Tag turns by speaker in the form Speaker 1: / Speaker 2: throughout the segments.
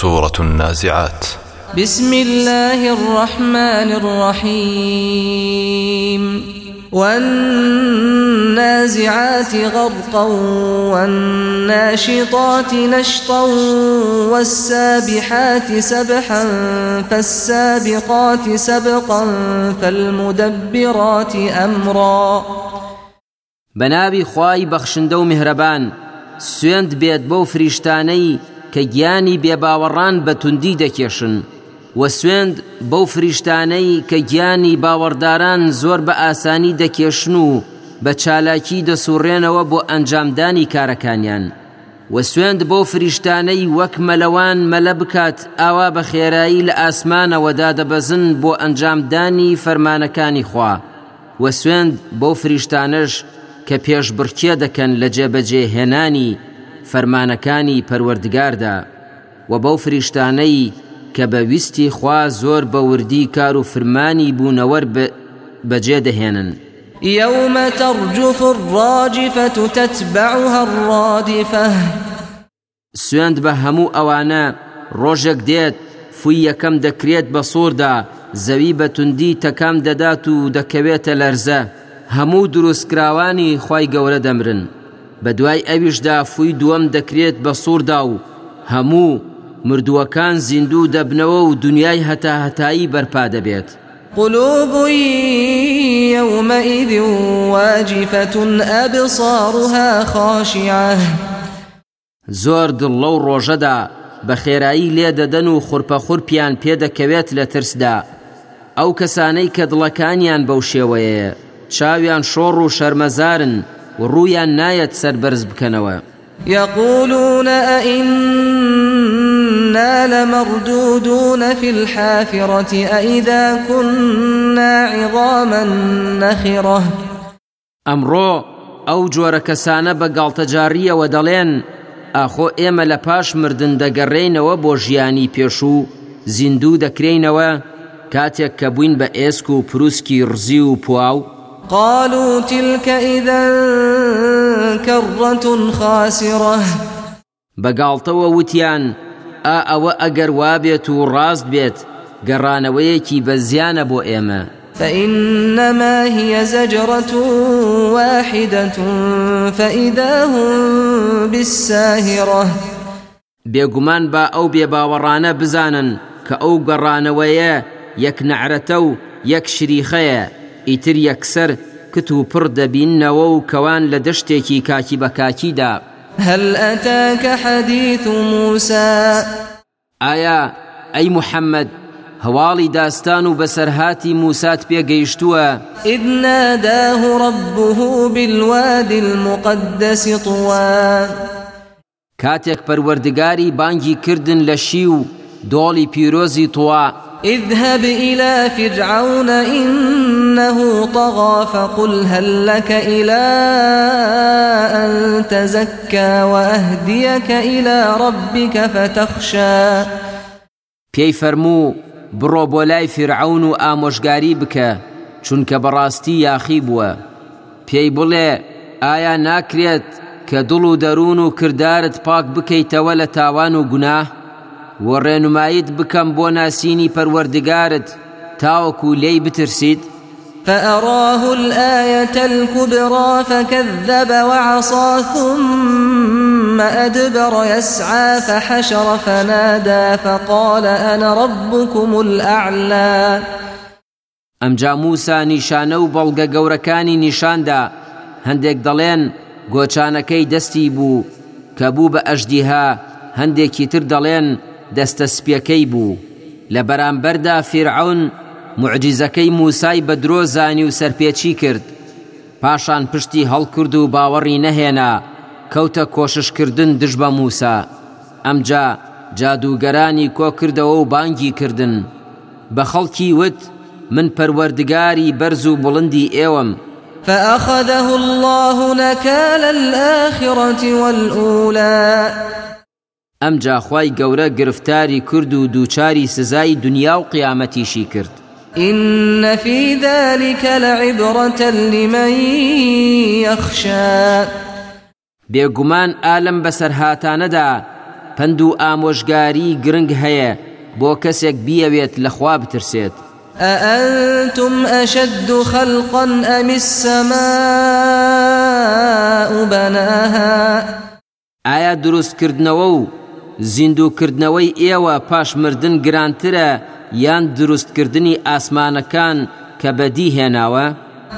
Speaker 1: سورة النازعات.
Speaker 2: بسم الله الرحمن الرحيم. والنازعات غرقا والناشطات نشطا والسابحات سبحا فالسابقات سبقا فالمدبرات أمرا.
Speaker 3: بەناوی خوای بەخشندە و میهرەبان سوێند بێت بەو فریشتانەی کە گیانی بێباوەڕان بە توندی دەکێشن و سوێند بەو فریشتانەی کە گیانی باوەڕداران زۆر بە ئاسانی دەکێشن و بە چالاکی دەسوڕێنەوە بۆ ئەنجامدانی کارەکانیان. و سوێند بۆ فریشتانەی وەک مەلەوان مەلە بکات ئاوا بە خێرایی لە ئاسمانەوەدا دەبەزن بۆ ئەنجامدانی فەرمانەکانی خوا. و سوێند بۆ فریشتانش کە پێشبڕکێ دەکەن لە جێبەجێ هێنانی فەرمانەکانی پەروەردگاردا و بەو فریشتانەی کە بە ویستی خوا زۆر بە وردی کار و فرمانی بوونەوەر بەجێ دەهێنن
Speaker 2: يوم ترجف الراجفة تتبعها الرادفة.
Speaker 3: سوێند بە هەموو ئەوانە ڕۆژێک دێت فوی یەکەم دەکرێت بە سووردا زەوی بە توندی تەکام دەدات و دەکەوێتە لەرزە. هەموو دروستکراوانی خی گەورە دەمرن. بە دوای ئەویشدا فوی دووەم دەکرێت بە سووردا و هەموو مردووەکان زیندوو دەبنەوە و دنیای هەتا هەتایی بەرپا دەبێت.
Speaker 2: قلوب يومئذ واجفة أبصارها خاشعة.
Speaker 3: زۆر دڵ لەو ڕۆژەدا بە خێرایی لێ دەدەن و خوڕپەخورپیان پێدەکەوێت لە ترسدا. ئەو کەسانەی کە دڵەکانیان بەو شێوەیە چاویان شۆڕ و شەرمەزارن و ڕوویان نایەت سەربەرز بکەنەوە.
Speaker 2: يقولون أئنا لمردودون في الحافرة أئذا كنا عظاما نخرة.
Speaker 3: ئەمڕۆ ئەو جۆرە کەسانە بە گاڵتەجاریەوە دەڵێن ئاخۆ ئێمە لە پاش مردن دەگەڕێینەوە بۆ ژیانی پێشوو زیندوو دەکرێینەوە کاتێک کە بووین بە ئێسک و پرووسکی ڕزی و پواو
Speaker 2: قالوا تلك إذا كرة خاسرة.
Speaker 3: بەگاڵتەوە وتیان ئا ئەوە ئەگەر وابێت و ڕاست بێت گەڕانەوەیەکی بە زیانە بۆ ئێمە
Speaker 2: فإنما هي زجرة واحدة فإذا هم بالساهرة.
Speaker 3: بێگومان با ئەو بێباوەڕانە بزانن کە ئەو گەڕانەوەیە یەک نەعرەتە و یەک شریخەیە ئیتر یەکسەر کت و پڕ دەبینەوە و کەوان لە دەشتێکی کاکی بە کاکیدا.
Speaker 2: هل أتاك حديث موسى
Speaker 3: ئایا ئەی محەممەد هەواڵی داستان و بەسەرهاتی موسات پێگەیشتووە؟
Speaker 2: إذ ناداه ربه بالوادي المقدس طوى.
Speaker 3: کاتێک پەروەردگاری بانگی کردن لە شی و دۆڵی پیرۆزی تووا
Speaker 2: اذهب إلى فرعون إنه طغى فقل هل لك إلى أن تزكى وأهديك إلى ربك فتخشى.
Speaker 3: پێی فەرموو بڕۆ بۆ فرعون و ئامۆژگاری بکە چونکە بەڕاستی یاخی بووە. پێی بڵێ ئایا ناکرێت کە دڵ و دەروون و کردارت پاک و ڕێنمایت بکەم بۆ ناسینی پەروەردگارت. تاوەکو لێی بترسیت.
Speaker 2: فأراه الآية الكبرى فكذب وعصى ثم أدبر يسعى فحشر فنادى فقال أنا ربكم الأعلى.
Speaker 3: ئەمجا موسا نیشانە و بەڵگە گەورەکانی نیشاندا. هەندێک دەڵێن گۆچانەکەی دەستی بوو. کە بوو بە ئەژدیها هەندێکی تر دەڵێن دەستە سپیەکەی بوو. لە بەرامبەردا فیرعون معجیزەکەی موسای بە درۆ زانی و سەرپێچی کرد. پاشان پشتی هەڵکرد و باوەڕی نەهێنا کەوتە کۆششکردن دژ بە موسا. ئەمجا جادوگەرانی کۆ کردەوە و بانگی کردن. بە خەڵکی وت من پەروەردگاری بەرز و بڵندی ئێوەم.
Speaker 2: فأخذه الله نكال الآخرة والأولى.
Speaker 3: ئەم جاخوای گەورە گرفتاری کرد و دووچاری سزای دنیا و قیامەتیشی کرد.
Speaker 2: إن في ذلك لعبرة لمن يخشى.
Speaker 3: بێگومان ئالم بەسەرهاتانەدا پند و ئامۆژگاری گرنگ هەیە بۆ کەسێک بیەوێت لەخوا بترسێت.
Speaker 2: أأنتم أشد خلقا أم السماء بناها؟
Speaker 3: ئایا دروستکردنەوە و زیندووکردنەوەی ئێوە پاش مردن گرانترە یان دروستکردنی ئاسمانەکان کە بەدی هێناوە؟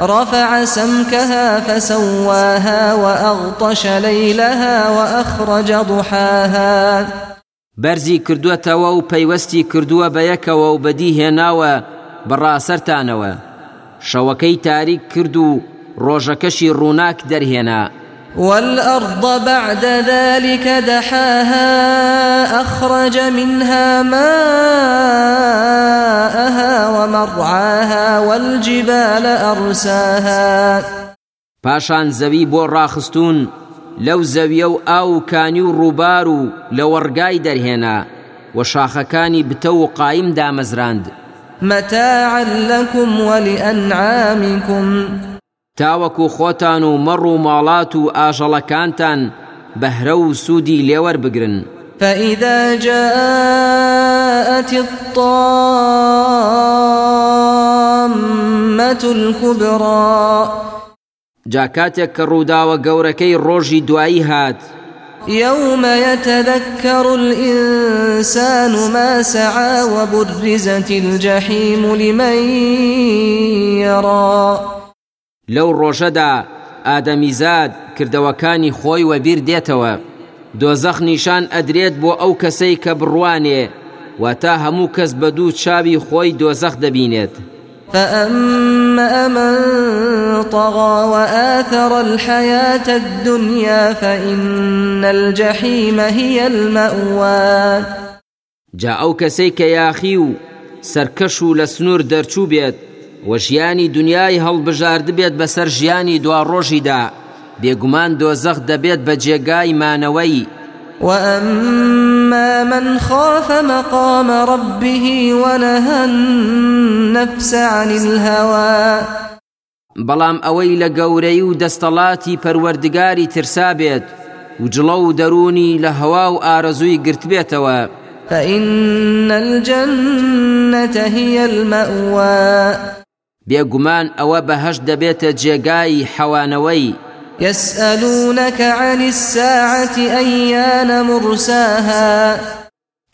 Speaker 2: رفع سمكها فسواها وأغطش ليلها وأخرج ضحاها.
Speaker 3: بەرزی کردووەتەوە و پەیوەستی کردووە بە یەکەوە و بەدی هێناوە بەڕاسەرتانەوە شەوەکەی تاریک کرد و ڕۆژەکەشی ڕووناک دەرهێنا.
Speaker 2: والأرض بعد ذلك دحاها أخرج منها ماءها ومرعاها والجبال أرساها.
Speaker 3: پاشان زەوی بۆ ڕاخستون لەو زەویە و ئاو کانی و ڕووبار و لە وەرگای دەرهێنا و شاخەکانی بتە و قایم دامەزراند.
Speaker 2: متاعا لكم ولأنعامكم
Speaker 3: تاوەکو خۆتان و مەڕ و ماڵات و ئاژەڵەکانتان بەهرە و سوودی
Speaker 2: فإذا جاءت الطامة الكبرى
Speaker 3: جاکاتێک کە ڕووداوە گەورەکەی ڕۆژی دوایی هات.
Speaker 2: يوم يتذكر الإنسان ما سعى وبرزت الجحيم لمن يرى
Speaker 3: لەو ڕۆژەدا ئادەمیزاد کردەوەکانی خۆی وەبیر دێتەوە. دۆزەخ نیشان ئەدرێت بۆ ئەو کەسەی کە بڕوانێ و تا هەموو کەس بە دوو چاوی خۆی دۆزەخ دەبینێت.
Speaker 2: فأما من طغى وآثر الحياة الدنيا فإن الجحيم هي المأوى.
Speaker 3: جا ئەو کەسەی کە یاخی و سەرکەش و لە سنوور دەرچوو بێت و ژیانی دنیای هەڵبژارد بێت بەسەر ژیانی دوا ڕۆژیدا. بێگومان دۆزەخ دەبێت بە جێگای مانەوەی.
Speaker 2: وأما من خاف مقام ربه ونهى النفس عن الهوى.
Speaker 3: بەڵام ئەوەی لە گەورەی و دەستەڵاتی پەروەردگاری ترسا بێت و جڵە و دەرونی لە هەوا و ئارەزووی گرت بێتەوە.
Speaker 2: فإن الجنة هي المأوى.
Speaker 3: بێگومان ئەوە بەهەش دەبێتە جێگای حەوانەوەی.
Speaker 2: يسألونك عن الساعة أيان مرساها؟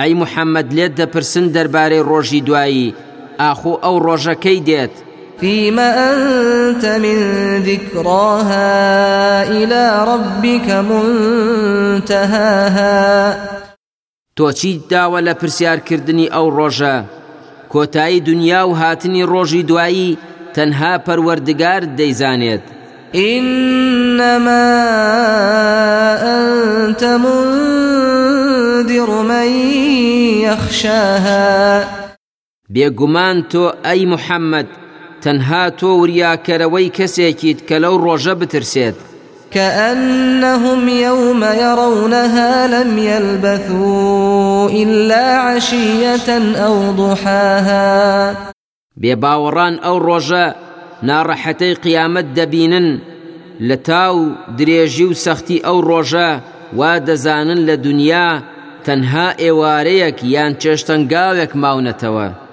Speaker 3: ئەی محەممەد لێت دەپرسن دەربارەی ڕۆژی دوایی ئاخۆ ئەو ڕۆژەکەی دێت.
Speaker 2: فيما أنت من ذكراها إلى ربك منتهاها.
Speaker 3: تۆچی داوە لە پرسیارکردنی ئەو ڕۆژە کۆتایی دنیا و هاتنی ڕۆژی دوایی تەنها پەروەردگار دەیزانێت.
Speaker 2: إنما أنت منذر من يخشاها.
Speaker 3: بێگومان تۆ ئەی محەممەد تەنها تۆ وریاکەرەوەی کەسێکیت کە لەو ڕۆژە بترسێت
Speaker 2: كأنهم يوم يرونها لم يلبثوا إلا عشية أو ضحاها.
Speaker 3: بێباوەڕان ئەو ڕۆژە ناڕەحەتەی قیامەت دەبینن لە تاو درێژی و سەختی ئەو ڕۆژە وا دەزانن لە یان چێشتەنگاوێک ماونەتەوە.